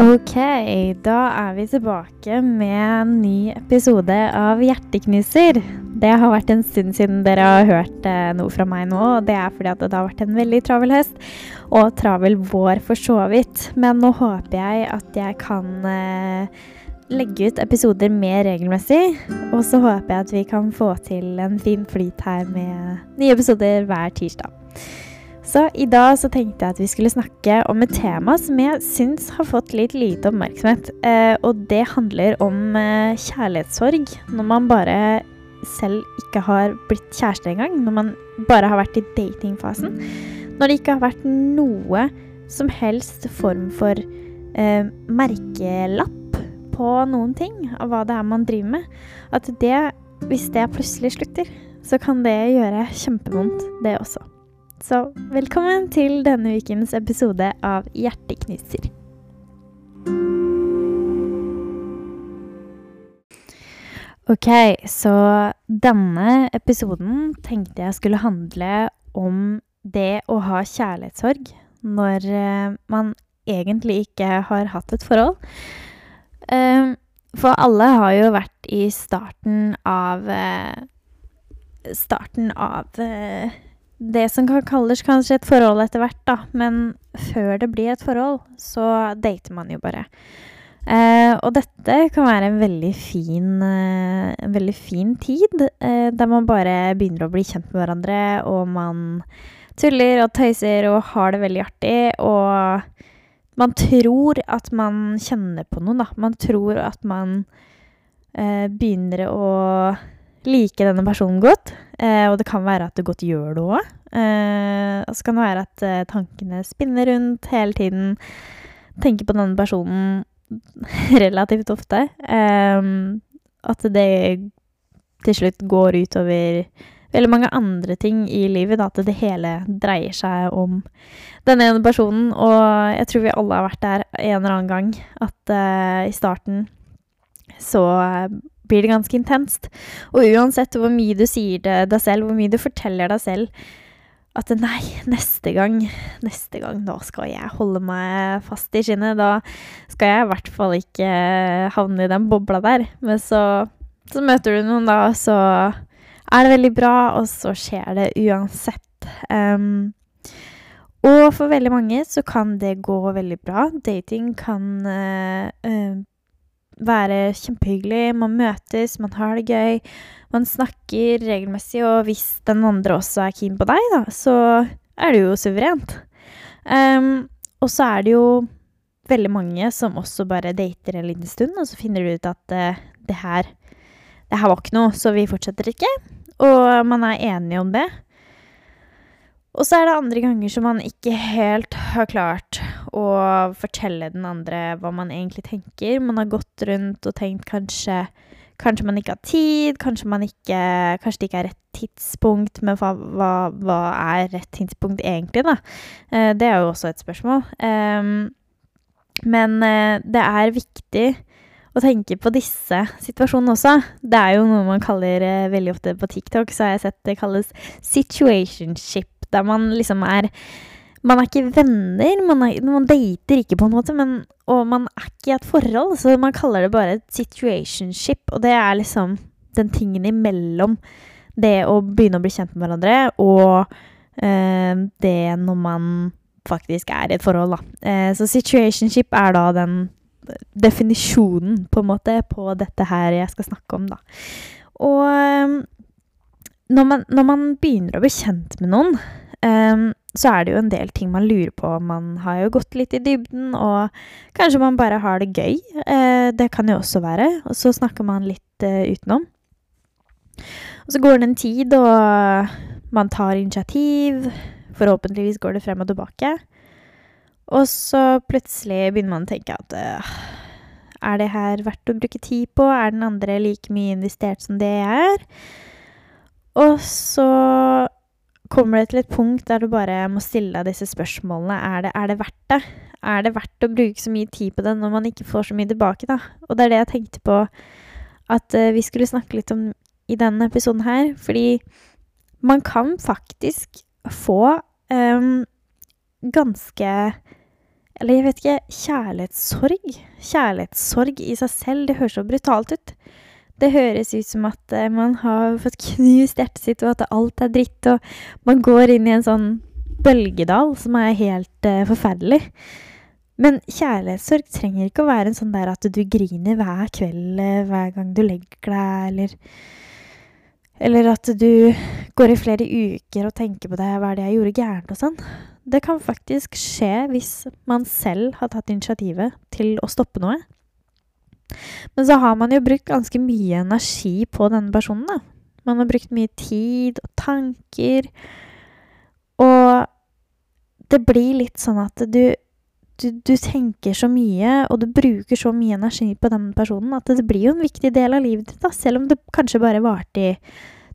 Ok, da er vi tilbake med en ny episode av Hjerteknuser. Det har vært en stund siden dere har hørt eh, noe fra meg nå, og det er fordi at det har vært en veldig travel høst, og travel vår for så vidt. Men nå håper jeg at jeg kan eh, legge ut episoder mer regelmessig, og så håper jeg at vi kan få til en fin flyt her med nye episoder hver tirsdag. Så i dag så tenkte jeg at vi skulle snakke om et tema som jeg syns har fått litt lite oppmerksomhet. Eh, og det handler om eh, kjærlighetssorg når man bare selv ikke har blitt kjæreste engang. Når man bare har vært i datingfasen. Når det ikke har vært noe som helst form for eh, merkelapp på noen ting av hva det er man driver med. At det, hvis det plutselig slutter, så kan det gjøre kjempevondt, det også. Så velkommen til denne ukens episode av Hjerteknuser. Ok, så denne episoden tenkte jeg skulle handle om det å ha kjærlighetssorg når eh, man egentlig ikke har hatt et forhold. Eh, for alle har jo vært i starten av eh, Starten av det som kan kalles kanskje et forhold etter hvert, da. Men før det blir et forhold, så dater man jo bare. Eh, og dette kan være en veldig fin, eh, en veldig fin tid, eh, der man bare begynner å bli kjent med hverandre, og man tuller og tøyser og har det veldig artig, og man tror at man kjenner på noe, da. Man tror at man eh, begynner å like denne personen godt. Eh, og det kan være at du godt gjør det òg. Eh, og så kan det være at eh, tankene spinner rundt hele tiden. Tenker på denne personen relativt ofte. At det til slutt går utover veldig mange andre ting i livet. At det hele dreier seg om denne ene personen. Og jeg tror vi alle har vært der en eller annen gang. At i starten så blir det ganske intenst. Og uansett hvor mye du sier det deg selv, hvor mye du forteller deg selv at nei, neste gang, neste gang, da skal jeg holde meg fast i skinnet. Da skal jeg i hvert fall ikke havne i den bobla der. Men så, så møter du noen, da, og så er det veldig bra, og så skjer det uansett. Um, og for veldig mange så kan det gå veldig bra. Dating kan uh, uh, være kjempehyggelig. Man møtes, man har det gøy. Man snakker regelmessig, og hvis den andre også er keen på deg, da, så er det jo suverent. Um, og så er det jo veldig mange som også bare dater en liten stund, og så finner du ut at uh, det her det her var ikke noe, så vi fortsetter ikke. Og man er enige om det. Og så er det andre ganger som man ikke helt har klart å fortelle den andre hva man egentlig tenker. Man har gått rundt og tenkt kanskje Kanskje man ikke har tid, kanskje, ikke, kanskje det ikke er rett tidspunkt. Men hva, hva, hva er rett tidspunkt egentlig, da? Eh, det er jo også et spørsmål. Men eh, det er viktig å tenke på disse situasjonene også. Det er jo noe man kaller eh, veldig ofte på TikTok, så har jeg sett det kalles situationship der man liksom er Man er ikke venner, man, er, man dater ikke på en måte, men, og man er ikke i et forhold, så man kaller det bare et situationship, og det er liksom den tingen imellom det å begynne å bli kjent med hverandre og eh, det når man faktisk er i et forhold, da. Eh, så situationship er da den definisjonen, på en måte, på dette her jeg skal snakke om, da. Og eh, når man, når man begynner å bli kjent med noen, Um, så er det jo en del ting man lurer på. Man har jo gått litt i dybden, og kanskje man bare har det gøy. Uh, det kan jo også være. Og så snakker man litt uh, utenom. Og så går det en tid, og man tar initiativ. Forhåpentligvis går det frem og tilbake. Og så plutselig begynner man å tenke at uh, er det her verdt å bruke tid på? Er den andre like mye investert som det jeg er? Og så kommer det til et punkt der du bare må stille deg disse spørsmålene. Er det, er det, verdt det? Er det verdt å bruke så mye tid på det når man ikke får så mye tilbake, da? Og det er det jeg tenkte på at uh, vi skulle snakke litt om i denne episoden her. Fordi man kan faktisk få um, ganske Eller jeg vet ikke Kjærlighetssorg. Kjærlighetssorg i seg selv, det høres så brutalt ut. Det høres ut som at eh, man har fått knust hjertet sitt, og at alt er dritt, og man går inn i en sånn bølgedal som er helt uh, forferdelig. Men kjærlighetssorg trenger ikke å være en sånn der at du griner hver kveld, uh, hver gang du legger deg, eller Eller at du går i flere uker og tenker på det, hva er det jeg gjorde gærent, og sånn. Det kan faktisk skje hvis man selv har tatt initiativet til å stoppe noe. Men så har man jo brukt ganske mye energi på denne personen, da. Man har brukt mye tid og tanker. Og det blir litt sånn at du, du, du tenker så mye, og du bruker så mye energi på den personen, at det blir jo en viktig del av livet ditt, da. Selv om det kanskje bare varte i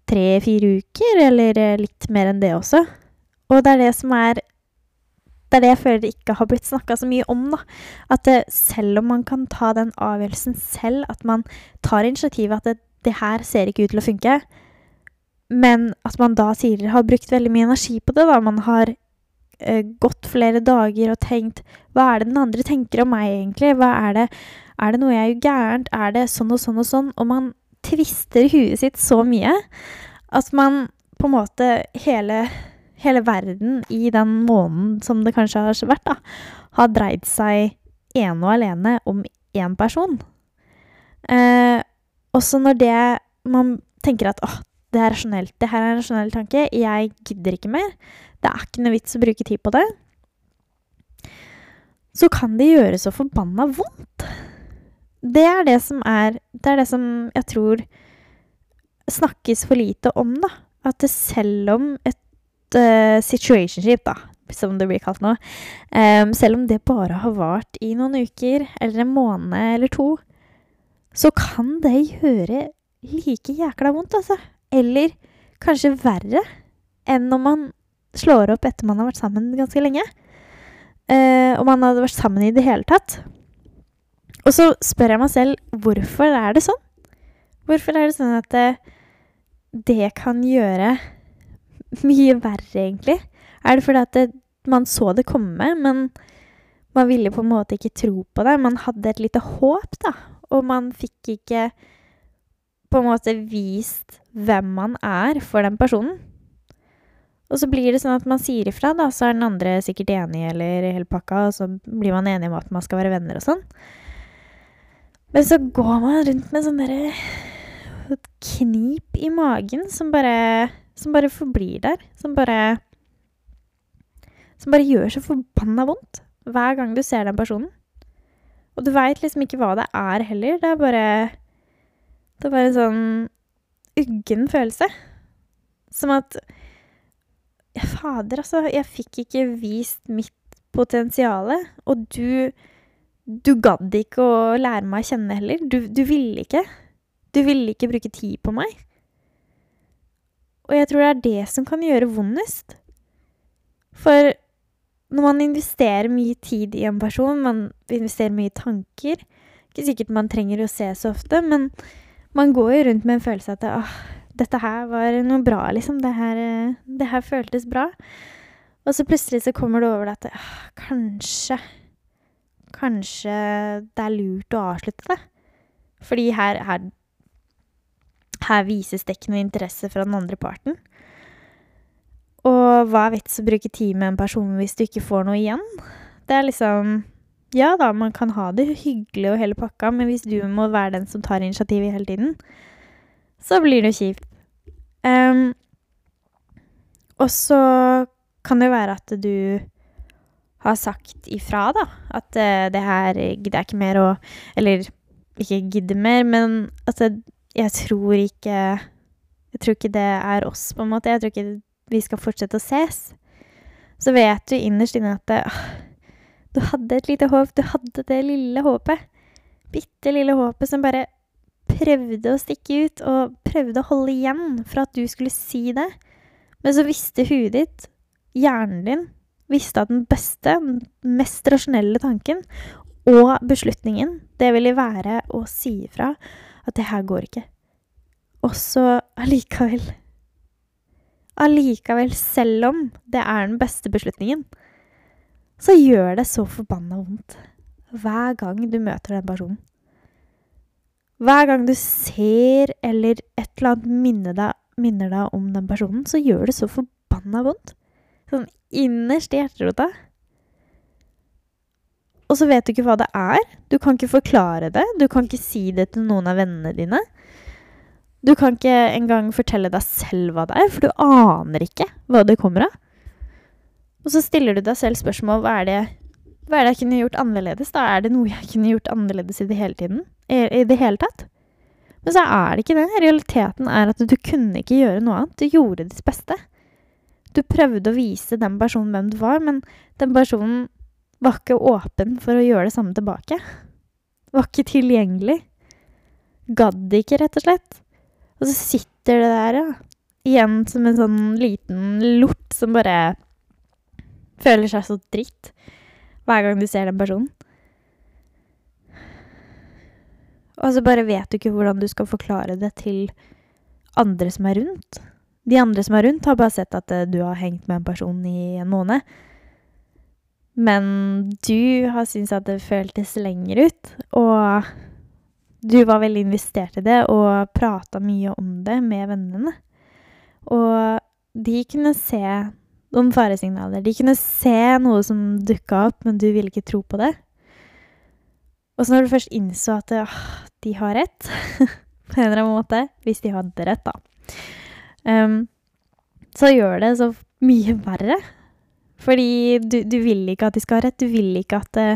tre-fire uker, eller litt mer enn det også. Og det er det som er det er det jeg føler det ikke har blitt snakka så mye om, da. At det, selv om man kan ta den avgjørelsen selv, at man tar initiativet at det, det, her ser ikke ut til å funke, men at man da tidligere har brukt veldig mye energi på det, da. Man har eh, gått flere dager og tenkt Hva er det den andre tenker om meg, egentlig? Hva er det Er det noe jeg gjør gærent? Er det sånn og sånn og sånn? Og man tvister huet sitt så mye at man på en måte hele hele verden i den måneden som det kanskje har vært, da, har dreid seg ene og alene om én person. Eh, også når det man tenker at åh, det er rasjonelt, det her er en rasjonell tanke, jeg gidder ikke mer, det er ikke noe vits å bruke tid på det, så kan det gjøre så forbanna vondt. Det er det som er Det er det som jeg tror snakkes for lite om, da. At selv om et uh, situationship, da, som det blir kalt nå, um, selv om det bare har vart i noen uker eller en måned eller to, så kan det gjøre like jækla vondt, altså. Eller kanskje verre enn når man slår opp etter man har vært sammen ganske lenge. Uh, og man hadde vært sammen i det hele tatt. Og så spør jeg meg selv hvorfor er det sånn? Hvorfor er det sånn at det, det kan gjøre mye verre, egentlig? Er det fordi at det, man så det komme, men man ville på en måte ikke tro på det? Man hadde et lite håp, da, og man fikk ikke på en måte vist hvem man er for den personen. Og så blir det sånn at man sier ifra, da, så er den andre sikkert enig eller hele pakka, og så blir man enig om at man skal være venner og sånn. Men så går man rundt med sånn derre knip i magen som bare som bare forblir der. Som bare Som bare gjør så forbanna vondt hver gang du ser den personen. Og du veit liksom ikke hva det er heller. Det er bare Det er bare en sånn uggen følelse. Som at Fader, altså. Jeg fikk ikke vist mitt potensial. Og du Du gadd ikke å lære meg å kjenne heller. Du, du ville ikke. Du ville ikke bruke tid på meg. Og jeg tror det er det som kan gjøre vondest. For når man investerer mye tid i en person, man investerer mye tanker Ikke sikkert man trenger å se så ofte, men man går jo rundt med en følelse av at åh, dette her var noe bra, liksom. Det her, det her føltes bra. Og så plutselig så kommer det over deg at åh, kanskje Kanskje det er lurt å avslutte det. Fordi her, her her vises det ikke noe interesse fra den andre parten. Og hva er vits å bruke tid med en person hvis du ikke får noe igjen? Det er liksom Ja da, man kan ha det hyggelig og hele pakka, men hvis du må være den som tar initiativet hele tiden, så blir det kjipt. Um, og så kan det jo være at du har sagt ifra, da. At uh, det her gidder jeg ikke mer å Eller ikke gidder mer, men at det, jeg tror ikke Jeg tror ikke det er oss, på en måte. Jeg tror ikke vi skal fortsette å ses. Så vet du innerst inne at det, du hadde et lite håp. Du hadde det lille håpet. Bitte lille håpet som bare prøvde å stikke ut, og prøvde å holde igjen for at du skulle si det. Men så visste huet ditt, hjernen din, visste at den beste, mest rasjonelle tanken og beslutningen, det ville være å si ifra at det her går ikke. Og så allikevel Allikevel, selv om det er den beste beslutningen, så gjør det så forbanna vondt hver gang du møter den personen. Hver gang du ser eller et eller annet minner deg, minner deg om den personen, så gjør det så forbanna vondt. Sånn innerst i hjerterota. Og så vet du ikke hva det er. Du kan ikke forklare det. Du kan ikke si det til noen av vennene dine. Du kan ikke engang fortelle deg selv hva det er, for du aner ikke hva det kommer av. Og så stiller du deg selv spørsmål hva er det, hva er det jeg kunne gjort annerledes. Da er det noe jeg kunne gjort annerledes i det hele tiden. I, i det hele tatt. Men så er det ikke det. Realiteten er at du kunne ikke gjøre noe annet. Du gjorde ditt beste. Du prøvde å vise den personen hvem du var, men den personen var ikke åpen for å gjøre det samme tilbake. Var ikke tilgjengelig. Gadd ikke, rett og slett. Og så sitter det der, ja. Igjen som en sånn liten lort som bare føler seg så dritt hver gang du ser den personen. Og så bare vet du ikke hvordan du skal forklare det til andre som er rundt. De andre som er rundt, har bare sett at du har hengt med en person i en måned. Men du har syntes at det føltes lenger ut, og du var veldig investert i det og prata mye om det med vennene. Og de kunne se noen faresignaler. De kunne se noe som dukka opp, men du ville ikke tro på det. Og så når du først innså at åh, de har rett, på en eller annen måte Hvis de hadde rett, da. Um, så gjør det så mye verre. Fordi du, du, vil ikke at de skal ha rett. Du vil ikke at det,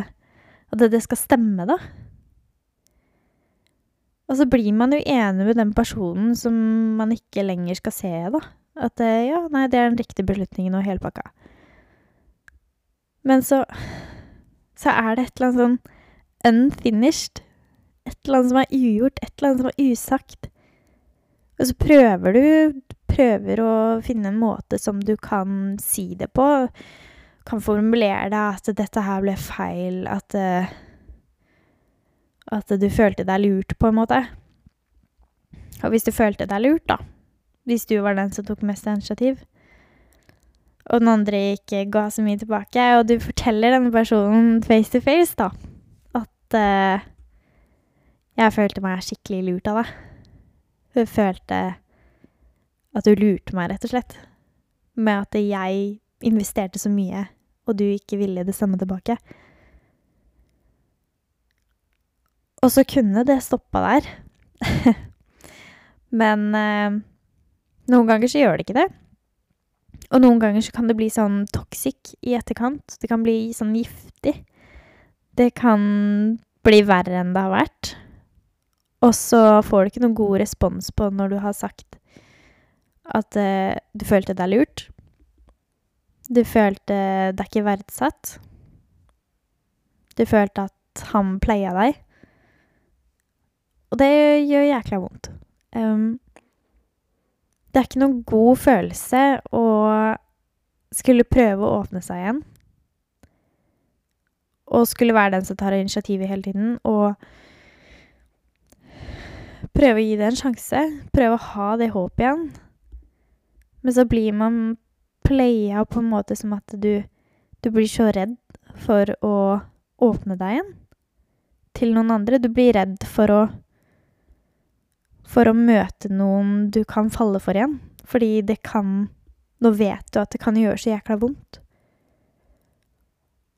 at det skal stemme, da. Og så blir man jo enig med den personen som man ikke lenger skal se, da. At ja, nei, det er den riktige beslutningen og hele pakka. Men så Så er det et eller annet sånn unfinished. Et eller annet som er ugjort, et eller annet som er usagt. Og så prøver du Prøver å finne en måte som du kan si det på. Kan formulere deg at 'dette her ble feil', at uh, At du følte deg lurt, på en måte. Og hvis du følte deg lurt, da Hvis du var den som tok mest initiativ, og den andre ikke ga så mye tilbake, og du forteller denne personen face to face, da at uh, jeg følte meg skikkelig lurt av deg. Hun følte at du lurte meg, rett og slett. Med at jeg investerte så mye, og du ikke ville det samme tilbake. Og så kunne det stoppa der. Men eh, noen ganger så gjør det ikke det. Og noen ganger så kan det bli sånn toxic i etterkant. Det kan bli sånn giftig. Det kan bli verre enn det har vært. Og så får du ikke noen god respons på når du har sagt at uh, du følte deg lurt. Du følte deg ikke verdsatt. Du følte at han pleia deg. Og det gjør jækla vondt. Um, det er ikke noen god følelse å skulle prøve å åpne seg igjen. Og skulle være den som tar initiativet hele tiden. Og prøve å gi det en sjanse. Prøve å ha det håpet igjen. Men så blir man playa på en måte som at du, du blir så redd for å åpne deg igjen til noen andre. Du blir redd for å for å møte noen du kan falle for igjen. Fordi det kan Nå vet du at det kan gjøre så jækla vondt.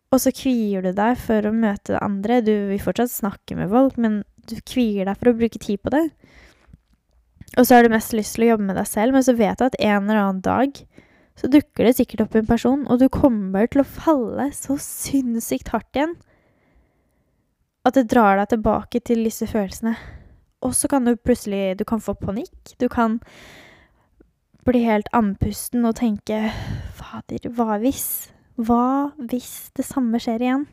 Og så kvier du deg for å møte andre. Du vil fortsatt snakke med folk, men du kvier deg for å bruke tid på det. Og så har du mest lyst til å jobbe med deg selv, men så vet du at en eller annen dag så dukker det sikkert opp en person, og du kommer til å falle så sinnssykt hardt igjen at det drar deg tilbake til disse følelsene. Og så kan du plutselig Du kan få panikk. Du kan bli helt andpusten og tenke Fader, hva hvis? Hva hvis det samme skjer igjen?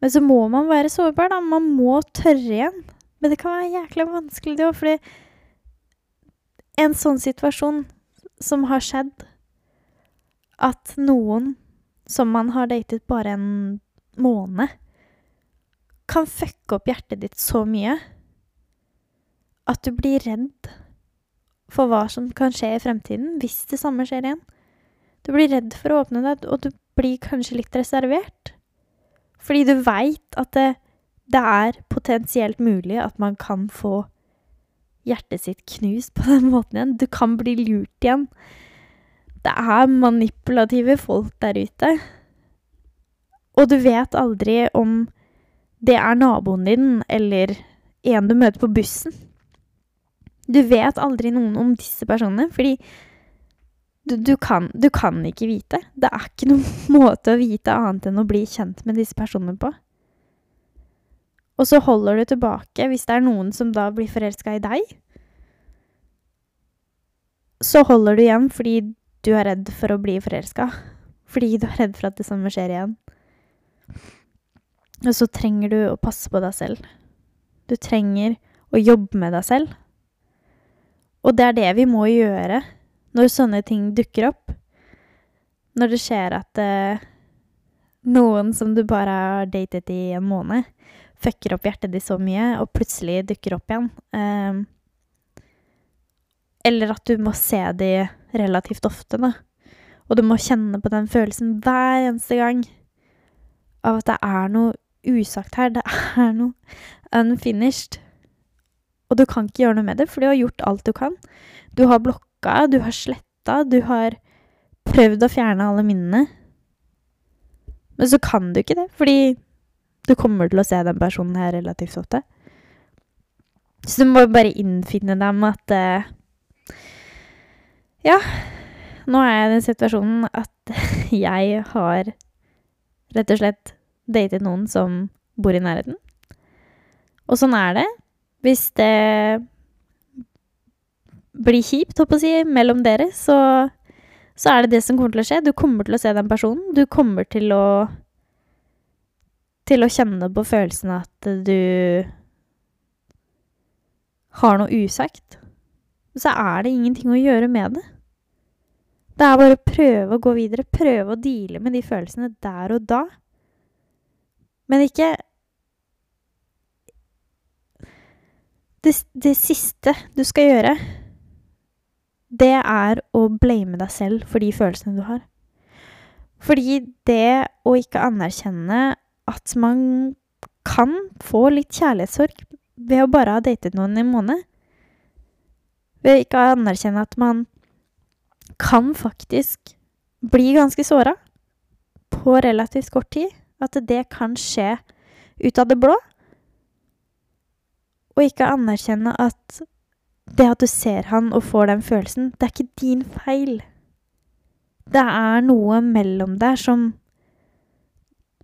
Men så må man være sårbar, da. Man må tørre igjen. Men det kan være jækla vanskelig, det òg, fordi en sånn situasjon som har skjedd, at noen som man har datet bare en måned, kan fucke opp hjertet ditt så mye at du blir redd for hva som kan skje i fremtiden hvis det samme skjer igjen. Du blir redd for å åpne deg, og du blir kanskje litt reservert. Fordi du veit at det, det er potensielt mulig at man kan få hjertet sitt knust på den måten igjen. Du kan bli lurt igjen. Det er manipulative folk der ute. Og du vet aldri om det er naboen din eller en du møter på bussen. Du vet aldri noen om disse personene, fordi du, du, kan, du kan ikke vite. Det er ikke noen måte å vite annet enn å bli kjent med disse personene på. Og så holder du tilbake hvis det er noen som da blir forelska i deg. Så holder du igjen fordi du er redd for å bli forelska. Fordi du er redd for at det samme skjer igjen. Og så trenger du å passe på deg selv. Du trenger å jobbe med deg selv. Og det er det vi må gjøre når sånne ting dukker opp. Når det skjer at eh, noen som du bare har datet i en måned, fucker opp hjertet ditt så mye, og plutselig dukker opp igjen. Eh, eller at du må se de relativt ofte, da. Og du må kjenne på den følelsen hver eneste gang av at det er noe usagt her. Det er noe unfinished. Og du kan ikke gjøre noe med det, for du har gjort alt du kan. Du har blokka, du har sletta, du har prøvd å fjerne alle minnene. Men så kan du ikke det, fordi du kommer til å se den personen her relativt ofte. Så du må bare innfinne deg med at uh, Ja, nå er jeg i den situasjonen at jeg har rett og slett datet noen som bor i nærheten. Og sånn er det. Hvis det blir kjipt, håper jeg å si, mellom dere, så, så er det det som kommer til å skje. Du kommer til å se den personen. Du kommer til å Til å kjenne på følelsen at du har noe usagt. Så er det ingenting å gjøre med det. Det er bare å prøve å gå videre. Prøve å deale med de følelsene der og da. Men ikke det, det siste du skal gjøre, det er å blame deg selv for de følelsene du har. Fordi det å ikke anerkjenne at man kan få litt kjærlighetssorg ved å bare ha datet noen i en måned Ved å ikke anerkjenne at man kan faktisk bli ganske såra på relativt kort tid. At det kan skje ut av det blå. Og ikke anerkjenne at det at du ser han og får den følelsen, det er ikke din feil. Det er noe mellom der som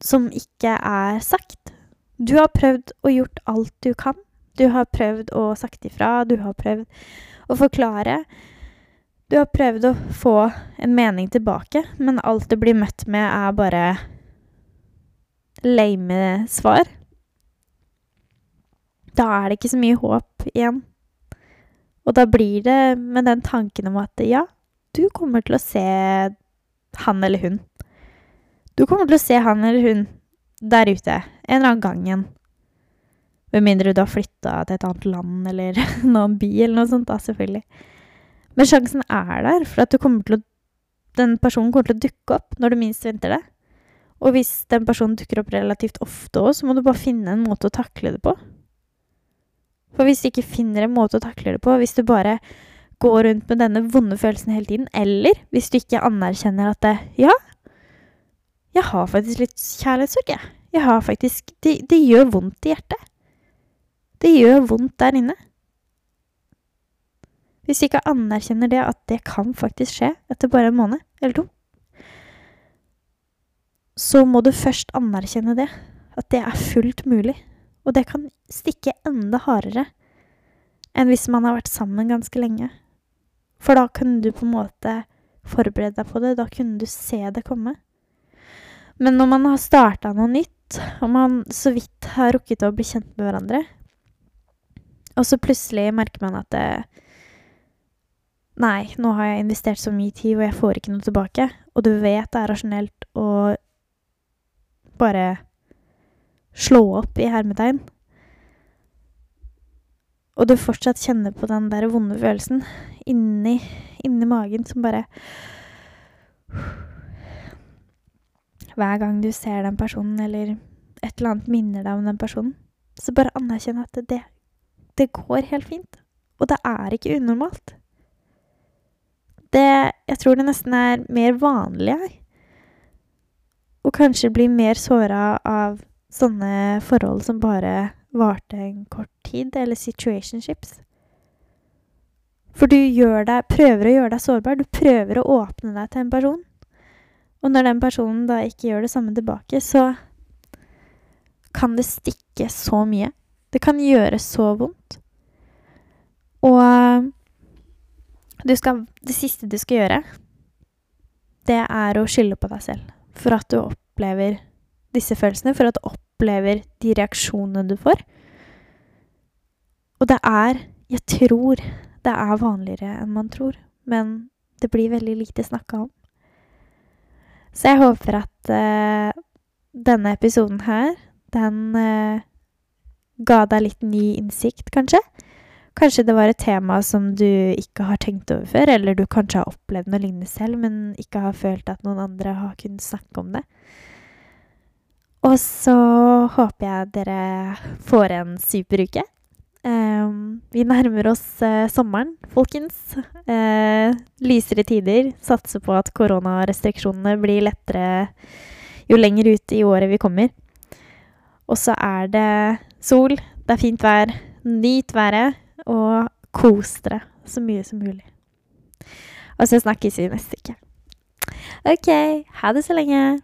som ikke er sagt. Du har prøvd og gjort alt du kan. Du har prøvd å sagt ifra, du har prøvd å forklare. Du har prøvd å få en mening tilbake, men alt du blir møtt med, er bare lame svar. Da er det ikke så mye håp igjen. Og da blir det med den tanken om at ja, du kommer til å se han eller hun. Du kommer til å se han eller hun der ute en eller annen gang igjen. Med mindre du har flytta til et annet land eller noen by eller noe sånt, da, selvfølgelig. Men sjansen er der for at å, den personen kommer til å dukke opp når du minst venter det. Og hvis den personen dukker opp relativt ofte òg, så må du bare finne en måte å takle det på. For hvis du ikke finner en måte å takle det på, hvis du bare går rundt med denne vonde følelsen hele tiden, eller hvis du ikke anerkjenner at det, Ja, jeg har faktisk litt kjærlighetssorg, jeg. Jeg har faktisk det, det gjør vondt i hjertet. Det gjør vondt der inne. Hvis du ikke anerkjenner det, at det kan faktisk skje etter bare en måned eller to, så må du først anerkjenne det. At det er fullt mulig. Og det kan stikke enda hardere enn hvis man har vært sammen ganske lenge. For da kunne du på en måte forberede deg på det. Da kunne du se det komme. Men når man har starta noe nytt, og man så vidt har rukket å bli kjent med hverandre, og så plutselig merker man at det, Nei, nå har jeg investert så mye tid, og jeg får ikke noe tilbake. Og du vet det er rasjonelt å bare slå opp i hermetegn. Og du fortsatt kjenner på den der vonde følelsen inni, inni magen som bare hver gang du ser den personen, eller et eller annet minner deg om den personen, så bare anerkjenn at det, det går helt fint. Og det er ikke unormalt. Det Jeg tror det nesten er mer vanlig, her. Og kanskje bli mer såra av sånne forhold som bare varte en kort tid, eller situationships. For du deg, prøver å gjøre deg sårbar. Du prøver å åpne deg til en person. Og når den personen da ikke gjør det samme tilbake, så kan det stikke så mye. Det kan gjøre så vondt. Og skal, det siste du skal gjøre, det er å skylde på deg selv for at du opplever disse følelsene, for at du opplever de reaksjonene du får. Og det er Jeg tror det er vanligere enn man tror, men det blir veldig lite snakka om. Så jeg håper at uh, denne episoden her, den uh, ga deg litt ny innsikt, kanskje. Kanskje det var et tema som du ikke har tenkt over før, eller du kanskje har opplevd noe lignende selv, men ikke har følt at noen andre har kunnet snakke om det. Og så håper jeg dere får en super uke. Um, vi nærmer oss uh, sommeren, folkens. Uh, lysere tider. Satser på at koronarestriksjonene blir lettere jo lenger ut i året vi kommer. Og så er det sol, det er fint vær. Nyt været, og kos dere så mye som mulig. Og så snakkes vi neste uke. OK, ha det så lenge.